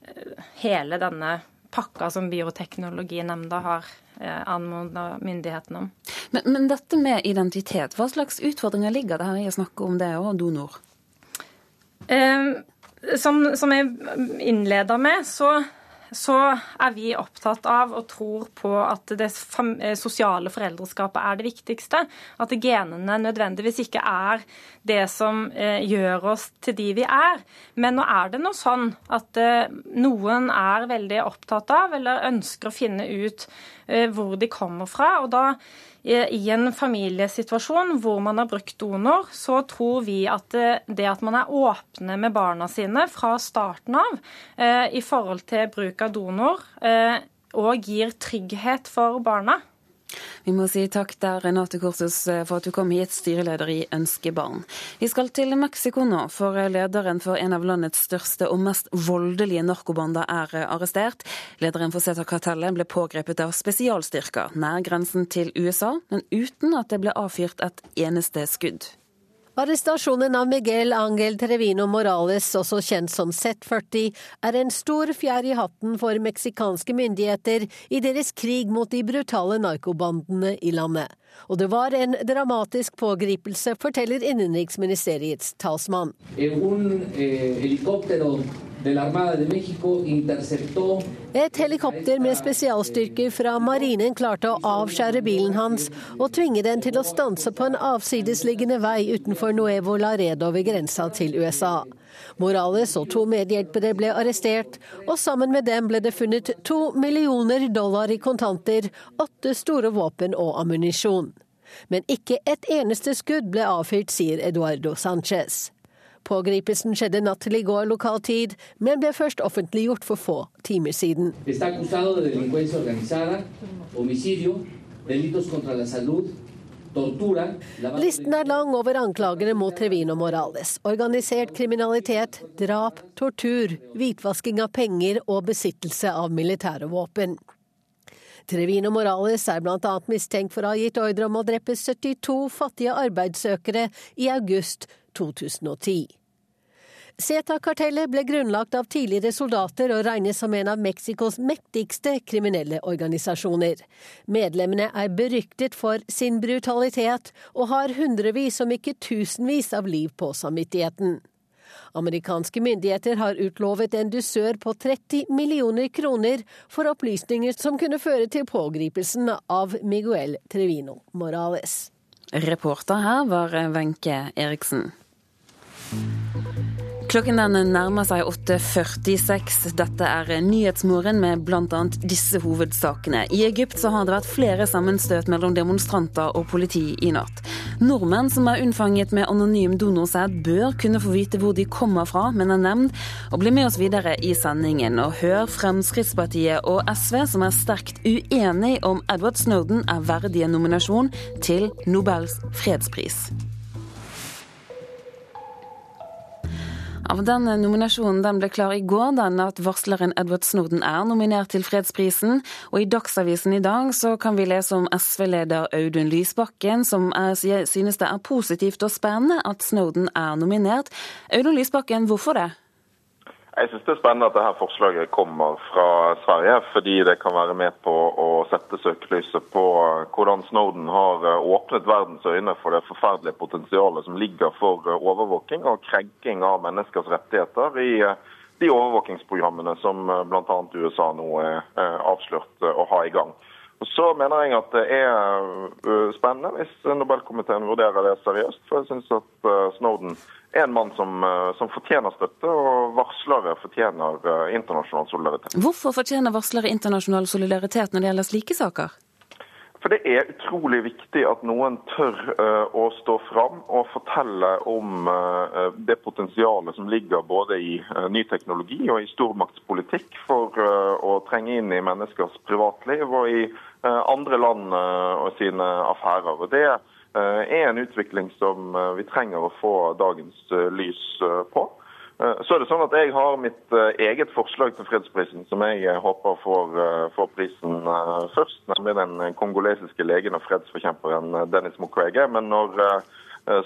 eh, hele denne pakka som Bioteknologinemnda har eh, anmoda myndighetene om. Men, men, dette med identitet, hva slags utfordringer ligger det her i å snakke om det og donor? Eh, som, som jeg innleda med, så så er vi opptatt av og tror på at det eh, sosiale foreldreskapet er det viktigste. At genene nødvendigvis ikke er det som eh, gjør oss til de vi er. Men nå er det noe sånn at eh, noen er veldig opptatt av eller ønsker å finne ut hvor de kommer fra. og da i en familiesituasjon hvor man har brukt donor, så tror vi at det at man er åpne med barna sine fra starten av eh, i forhold til bruk av donor, og eh, gir trygghet for barna. Vi må si takk der, Renate Korsus, for at du kom hit, styreleder i Ønskebarn. Vi skal til Mexico nå, for lederen for en av landets største og mest voldelige narkobander er arrestert. Lederen for Zeta-kartellet ble pågrepet av spesialstyrker nær grensen til USA, men uten at det ble avfyrt et eneste skudd. Arrestasjonen av Miguel Angel Trevino Morales, også kjent som Z40, er en stor fjær i hatten for meksikanske myndigheter i deres krig mot de brutale narkobandene i landet. Og det var en dramatisk pågripelse, forteller innenriksministeriets talsmann. Eh, et helikopter med spesialstyrker fra marinen klarte å avskjære bilen hans og tvinge den til å stanse på en avsidesliggende vei utenfor Nuevo Laredo ved grensa til USA. Morales og to medhjelpere ble arrestert, og sammen med dem ble det funnet to millioner dollar i kontanter, åtte store våpen og ammunisjon. Men ikke et eneste skudd ble avfyrt, sier Eduardo Sanchez. Pågripelsen skjedde natt til i går lokal tid, men ble først offentliggjort for få timer siden. Listen er lang over anklagene mot Trevino Morales. Organisert kriminalitet, drap, tortur, hvitvasking av penger og besittelse av militære våpen. Trevino Morales er bl.a. mistenkt for å ha gitt ordre om å drepe 72 fattige arbeidssøkere i august 2010. CETA-kartellet ble grunnlagt av tidligere soldater og regnes som en av Mexicos mektigste kriminelle organisasjoner. Medlemmene er beryktet for sin brutalitet og har hundrevis, om ikke tusenvis, av liv på samvittigheten. Amerikanske myndigheter har utlovet en dusør på 30 millioner kroner for opplysninger som kunne føre til pågripelsen av Miguel Trevino Morales. Reporter her var Wenche Eriksen. Klokken den nærmer seg 8.46. Dette er Nyhetsmorgen med bl.a. disse hovedsakene. I Egypt så har det vært flere sammenstøt mellom demonstranter og politi i natt. Nordmenn som er unnfanget med anonym donorsæd bør kunne få vite hvor de kommer fra, men er nevnt. Og bli med oss videre i sendingen og hør Fremskrittspartiet og SV som er sterkt uenig om Edward Snowden er verdig en nominasjon til Nobels fredspris. Av den nominasjonen den ble klar i går, den at varsleren Edward Snowden er nominert til fredsprisen. Og i Dagsavisen i dag så kan vi lese om SV-leder Audun Lysbakken, som er, synes det er positivt og spennende at Snowden er nominert. Audun Lysbakken, hvorfor det? Jeg synes det er spennende at dette forslaget kommer fra Sverige, fordi det kan være med på å sette søkelyset på hvordan Snowden har eh, åpnet verdens øyne for det forferdelige potensialet som ligger for eh, overvåking og krenking av menneskers rettigheter i eh, de overvåkingsprogrammene som bl.a. USA nå er avslørt å ha i gang. Og Så mener jeg at det er spennende hvis Nobelkomiteen vurderer det seriøst. For jeg synes at Snowden en mann som, eh, som, fortjener støtte, og varslere fortjener eh, internasjonal solidaritet. Hvorfor fortjener varslere internasjonal solidaritet når det gjelder slike saker? For Det er utrolig viktig at noen tør uh, å stå fram og fortelle om det potensialet som ligger både i ny teknologi og i stormaktspolitikk for å trenge inn i menneskers privatliv og i andre land og sine affærer. Og Det Eh, er en utvikling som eh, vi trenger å få dagens eh, lys på. Så er det sånn at Jeg har mitt eget forslag til fredsprisen, som jeg håper får, får prisen først. Nemlig den kongolesiske legen og fredsforkjemperen Dennis Mukwege. Men når Eh,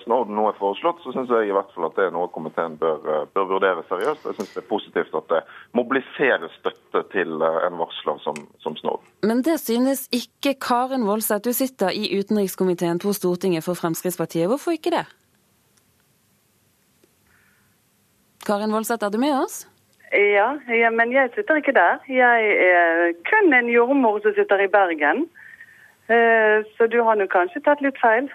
Snowden nå er foreslått, så syns jeg i hvert fall at det er noe komiteen bør, eh, bør vurdere seriøst. Jeg syns det er positivt at det mobiliserer støtte til eh, en varsler som, som Snowden. Men det synes ikke Karin Woldseth. Du sitter i utenrikskomiteen på Stortinget for Fremskrittspartiet. Hvorfor ikke det? Karin Woldseth, er du med oss? Ja, ja, men jeg sitter ikke der. Jeg er kun en jordmor som sitter i Bergen. Eh, så du har nå kanskje tatt litt feil.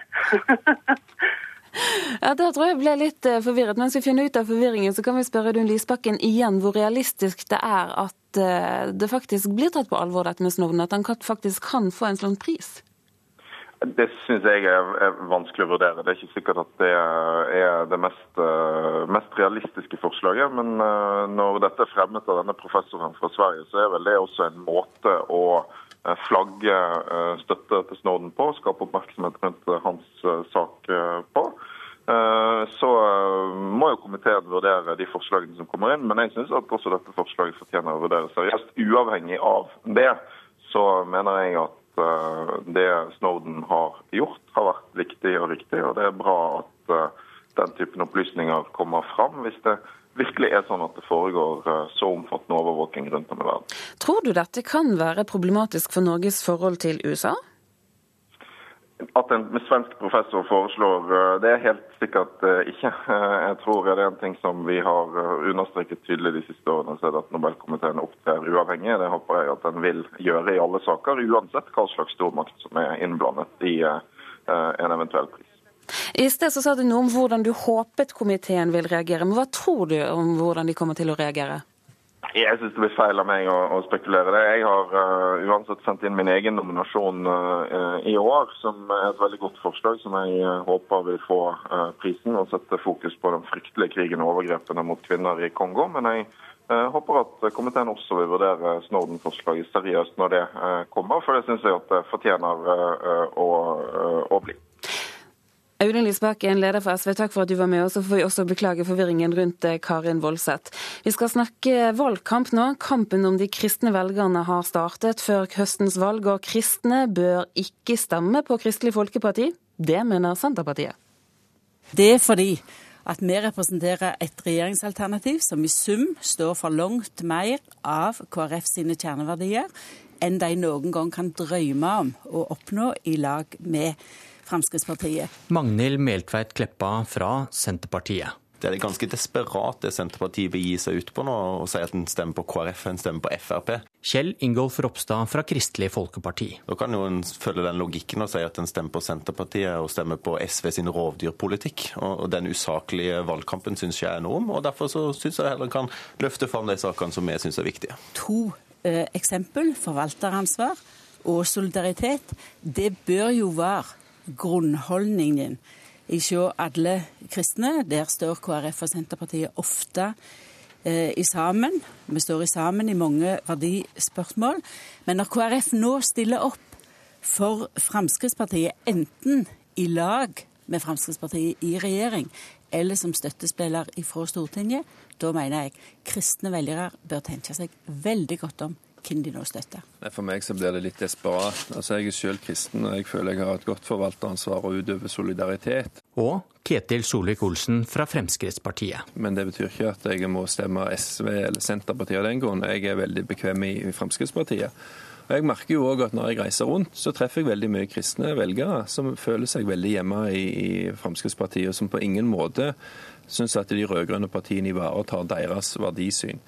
ja, Der tror jeg ble litt eh, forvirret. Mens vi finner ut av forvirringen, så kan vi spørre Audun Lysbakken igjen hvor realistisk det er at eh, det faktisk blir tatt på alvor, dette med Snowden. At han faktisk kan få en slik pris? Det syns jeg er vanskelig å vurdere. Det er ikke sikkert at det er det mest, mest, realistiske forslaget. Men når dette er fremmet av denne professoren fra Sverige, så er vel det også en måte å flagge eh, støtte til Snowden på, skape oppmerksomhet rundt eh, hans sak på. Så må jo komiteen vurdere de forslagene som kommer inn, men jeg syns at også dette forslaget fortjener å vurdere seriøst. Uavhengig av det, så mener jeg at det Snowden har gjort, har vært viktig og riktig. Og det er bra at den typen opplysninger kommer fram. Hvis det virkelig er sånn at det foregår eh, så omfattende overvåking rundt om i verden. Tror du dette kan være problematisk for Norges forhold til USA? At en svensk professor foreslår eh, det, er helt sikkert eh, ikke. Jeg tror det er en ting som vi har understreket tydelig de siste årene, så er det at Nobelkomiteen opptrer uavhengig. Det håper jeg at den vil gjøre i alle saker, uansett hva slags stormakt som er innblandet i en eventuell pris. I sted så sa du noe om hvordan du håpet komiteen vil reagere. Men hva tror du om hvordan de kommer til å reagere? Jeg syns det blir feil av meg å, å spekulere det. Jeg har uh, uansett sendt inn min egen nominasjon uh, i år, som er et veldig godt forslag, som jeg uh, håper vil få prisen og sette fokus på den fryktelige krigen og overgrepene mot kvinner i Kongo. Men jeg håper at komiteen også vil vurdere Snowden-forslaget seriøst når det kommer, for det syns jeg at det fortjener å, å bli. Audun Lysbakken, leder for SV, takk for at du var med. Og så får vi også beklage forvirringen rundt eh, Karin Voldseth. Vi skal snakke valgkamp nå. Kampen om de kristne velgerne har startet før høstens valg, og kristne bør ikke stemme på Kristelig Folkeparti. Det mener Senterpartiet. Det er fordi at vi representerer et regjeringsalternativ som i sum står for langt mer av KrF sine kjerneverdier enn de noen gang kan drømme om å oppnå i lag med Fremskrittspartiet. Magnhild Meltveit Kleppa fra Senterpartiet. Det er ganske desperat det Senterpartiet vil gi seg ut på nå, og si at en stemmer på KrF, en stemmer på Frp. Kjell Ingolf Ropstad fra Kristelig Folkeparti. Da kan jo en følge den logikken og si at en stemmer på Senterpartiet og stemmer på SV sin rovdyrpolitikk. Og den usaklige valgkampen syns jeg er enorm, og derfor så syns jeg heller kan løfte fram de sakene som vi syns er viktige. To eh, eksempel, forvalteransvar og solidaritet, det bør jo være grunnholdningen ikke alle kristne. Der står KrF og Senterpartiet ofte eh, i sammen. Vi står i sammen i mange verdispørsmål. Men når KrF nå stiller opp for Fremskrittspartiet, enten i lag med Fremskrittspartiet i regjering, eller som støttespiller fra Stortinget, da mener jeg kristne velgere bør tenke seg veldig godt om hvem de nå støtter. For meg så blir det litt desperat. Altså, Jeg er selv kristen, og jeg føler jeg har et godt forvalteransvar og utøver solidaritet. Og Ketil Solvik-Olsen fra Fremskrittspartiet. Men det betyr ikke at jeg må stemme SV eller Senterpartiet av den grunn. Jeg er veldig bekvem i Fremskrittspartiet. Og jeg merker jo òg at når jeg reiser rundt, så treffer jeg veldig mye kristne velgere som føler seg veldig hjemme i, i Fremskrittspartiet, og som på ingen måte syns at de rød-grønne partiene ivaretar deres verdisyn.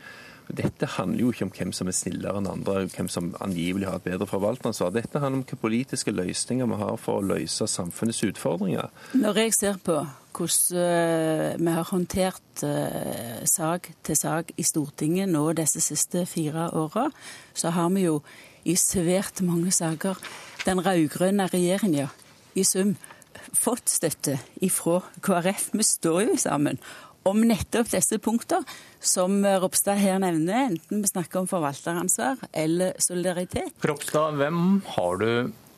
Dette handler jo ikke om hvem som er snillere enn andre, hvem som angivelig har et bedre forvalteransvar. Dette handler om hvilke politiske løsninger vi har for å løse samfunnets utfordringer. Når jeg ser på hvordan eh, vi har håndtert uh, sak til sak i Stortinget nå disse siste fire åra, så har vi jo i svært mange saker den rød-grønne regjeringa i sum fått støtte ifra KrF. Vi står jo sammen om nettopp disse punktene som Ropstad her nevner, enten vi snakker om forvalteransvar eller solidaritet. Ropstad, hvem har du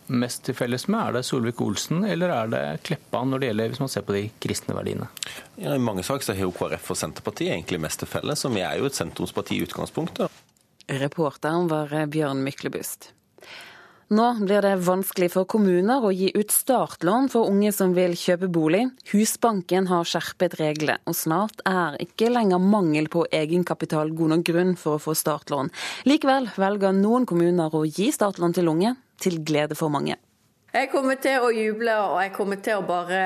mest til felles med? Er det Solvik-Olsen eller er det Kleppa når det gjelder hvis man ser på de kristne verdiene? Ja, I mange saker så har jo KrF og Senterpartiet egentlig mest til felles, og vi er jo et sentrumsparti i utgangspunktet. Reporteren var Bjørn Myklebust. Nå blir det vanskelig for kommuner å gi ut startlån for unge som vil kjøpe bolig. Husbanken har skjerpet reglene, og snart er ikke lenger mangel på egenkapital god nok grunn for å få startlån. Likevel velger noen kommuner å gi startlån til unge, til glede for mange. Jeg kommer til å juble, og jeg kommer til å bare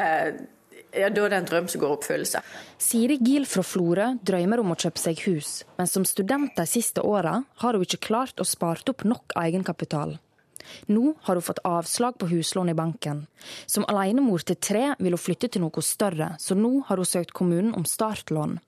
ja, Da er det en drøm som går i oppfyllelse. Siri Gil fra Florø drømmer om å kjøpe seg hus, men som student de siste åra har hun ikke klart å spart opp nok egenkapital. Nå har hun fått avslag på huslån i banken. Som alenemor til tre vil hun flytte til noe større, så nå har hun søkt kommunen om startlån.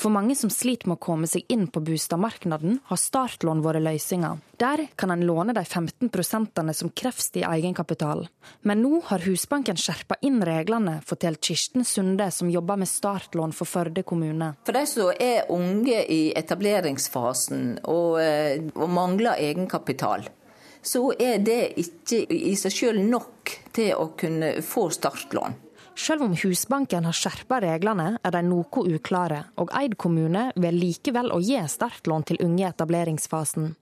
For mange som sliter med å komme seg inn på boligmarkedet, har startlån vært løsninga. Der kan en låne de 15 prosentene som kreves i egenkapital. Men nå har Husbanken skjerpa inn reglene, forteller Kirsten Sunde, som jobber med startlån for Førde kommune. For de som er unge i etableringsfasen og, eh, og mangler egenkapital, så er det ikke i seg selv nok til å kunne få startlån. Selv om Husbanken har skjerpa reglene, er de noe uklare, og Eid kommune vil likevel å gi startlån til unge i etableringsfasen.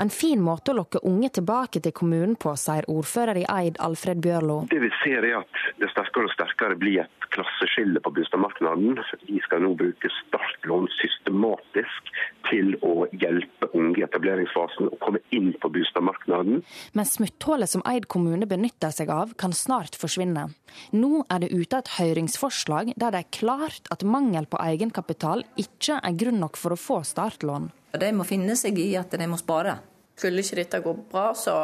En fin måte å lokke unge tilbake til kommunen på, sier ordfører i Eid Alfred Bjørlo. Det vi ser er at det sterkere og sterkere blir et klasseskille på boligmarkedet. Vi skal nå bruke startlån systematisk til å hjelpe unge i etableringsfasen å komme inn på boligmarkedet. Men smutthullet som Eid kommune benytter seg av, kan snart forsvinne. Nå er det ute et høringsforslag der det er klart at mangel på egenkapital ikke er grunn nok for å få startlån. De må finne seg i at de må spare. Skulle ikke dette gå bra, så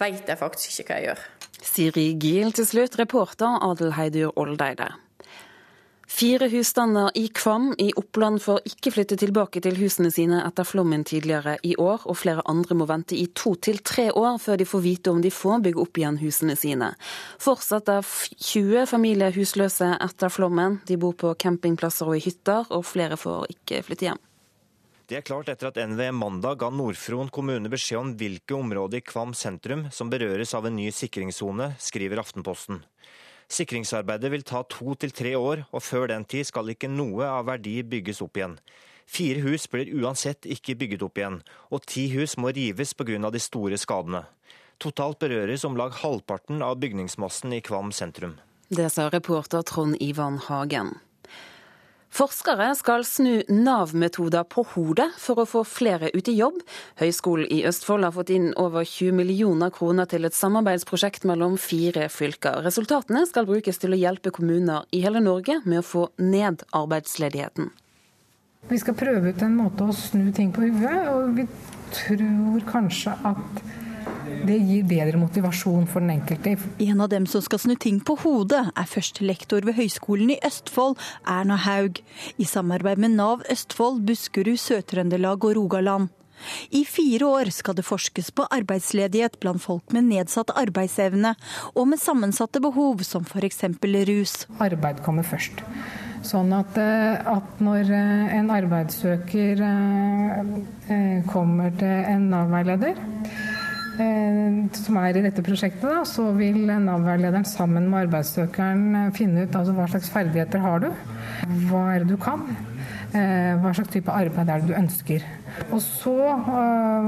vet jeg faktisk ikke hva jeg gjør. Siri Giel til slutt, reporter Adelheidur Oldeide. Fire husstander i Kvam i Oppland får ikke flytte tilbake til husene sine etter flommen tidligere i år, og flere andre må vente i to til tre år før de får vite om de får bygge opp igjen husene sine. Fortsatt er 20 familier husløse etter flommen. De bor på campingplasser og i hytter, og flere får ikke flytte hjem. Det er klart etter at NVE mandag ga Nord-Fron kommune beskjed om hvilke områder i Kvam sentrum som berøres av en ny sikringssone, skriver Aftenposten. Sikringsarbeidet vil ta to til tre år, og før den tid skal ikke noe av verdi bygges opp igjen. Fire hus blir uansett ikke bygget opp igjen, og ti hus må rives pga. de store skadene. Totalt berøres om lag halvparten av bygningsmassen i Kvam sentrum. Det sa reporter Trond Ivan Hagen. Forskere skal snu Nav-metoder på hodet for å få flere ut i jobb. Høgskolen i Østfold har fått inn over 20 millioner kroner til et samarbeidsprosjekt mellom fire fylker. Resultatene skal brukes til å hjelpe kommuner i hele Norge med å få ned arbeidsledigheten. Vi skal prøve ut en måte å snu ting på huet, og vi tror kanskje at det gir bedre motivasjon for den enkelte. En av dem som skal snu ting på hodet, er førstelektor ved Høgskolen i Østfold, Erna Haug. I samarbeid med Nav Østfold, Buskerud, Sør-Trøndelag og Rogaland. I fire år skal det forskes på arbeidsledighet blant folk med nedsatt arbeidsevne, og med sammensatte behov, som f.eks. rus. Arbeid kommer først. Sånn at, eh, at, når eh, en arbeidssøker eh, kommer til en Nav-veileder, som er i dette prosjektet, da, så vil Nav-veilederen sammen med arbeidssøkeren eh, finne ut altså, hva slags ferdigheter har du, hva er det du kan, eh, hva slags type arbeid er det du ønsker. Og så uh,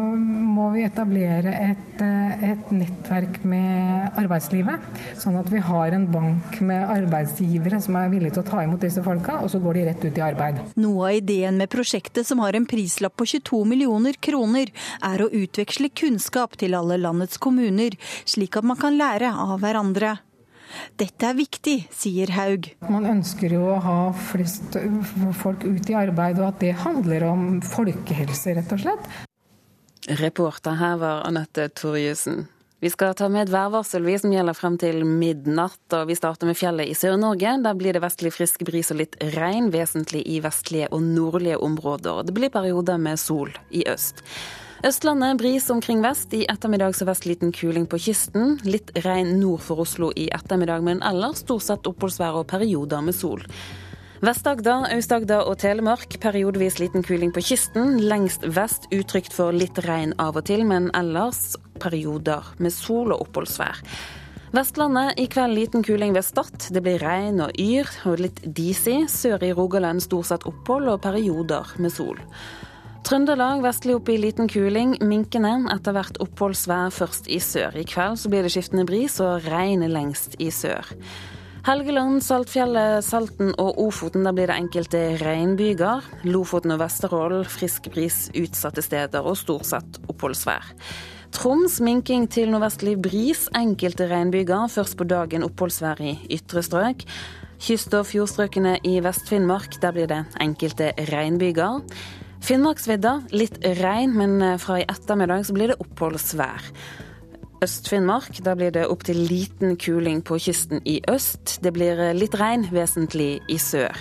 må vi etablere et, uh, et, nettverk med arbeidslivet, sånn at vi har en bank med arbeidsgivere som er villige til å ta imot disse folka, og så går de rett ut i arbeid. Noe av ideen med prosjektet, som har en prislapp på 22 millioner kroner, er å utveksle kunnskap til alle landets kommuner, slik at man kan lære av hverandre. Dette er viktig, sier Haug. Man ønsker jo å ha flest folk ut i arbeid, og at det handler om folkehelse, rett og slett. Reporter her var Anette Torjussen. Vi skal ta med et værvarsel vi som gjelder frem til midnatt. og Vi starter med fjellet i Sør-Norge. Der blir det vestlig frisk bris og litt regn, vesentlig i vestlige og nordlige områder. Det blir perioder med sol i øst. Østlandet bris omkring vest. I ettermiddag så vest liten kuling på kysten. Litt regn nord for Oslo i ettermiddag, men ellers stort sett oppholdsvær og perioder med sol. Vest-Agder, Aust-Agder og Telemark periodevis liten kuling på kysten. Lengst vest utrygt for litt regn av og til, men ellers perioder med sol og oppholdsvær. Vestlandet i kveld liten kuling ved Stad. Det blir regn og yr og litt disig. Sør i Rogaland stort sett opphold og perioder med sol. Trøndelag vestlig opp i liten kuling. Minkende etter hvert oppholdsvær først i sør. I kveld så blir det skiftende bris og regn lengst i sør. Helgeland, Saltfjellet, Salten og Ofoten, der blir det enkelte regnbyger. Lofoten og Vesterålen frisk bris utsatte steder og stort sett oppholdsvær. Troms minking til nordvestlig bris, enkelte regnbyger. Først på dagen oppholdsvær i ytre strøk. Kyst- og fjordstrøkene i Vest-Finnmark, der blir det enkelte regnbyger. Finnmarksvidda litt regn, men eh, fra i ettermiddag så blir det oppholdsvær. Øst-Finnmark, da blir det opptil liten kuling på kysten i øst. Det blir eh, litt regn, vesentlig i sør.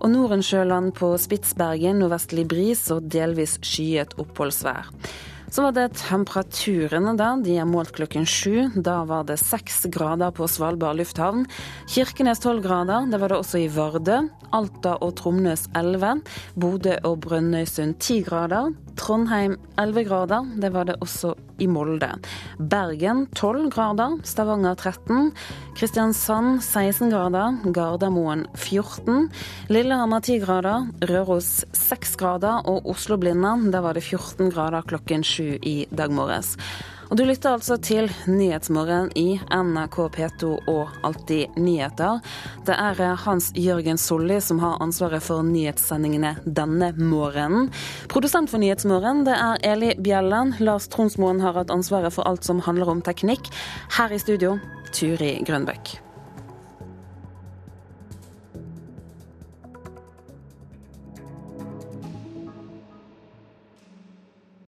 Og Nordensjøland på Spitsbergen nordvestlig bris og delvis skyet oppholdsvær. Så var det temperaturene, da. De er målt klokken sju. Da var det seks grader på Svalbard lufthavn. Kirkenes tolv grader. Det var det også i Vardø. Alta og Tromnøs elleve. Bodø og Brønnøysund ti grader. Trondheim 11 grader, det var det også i Molde. Bergen 12 grader, Stavanger 13. Kristiansand 16 grader, Gardermoen 14. Lillehammer 10 grader, Røros 6 grader og Oslo-Blinde, der var det 14 grader klokken 7 i dag morges. Og du lytter altså til Nyhetsmorgen i NRK P2 og Alltid nyheter. Det er eh, Hans Jørgen Solli som har ansvaret for nyhetssendingene denne morgenen. Produsent for Nyhetsmorgen det er Eli Bjelland. Lars Tronsmoen har hatt ansvaret for alt som handler om teknikk. Her i studio, Turi Grønbøk.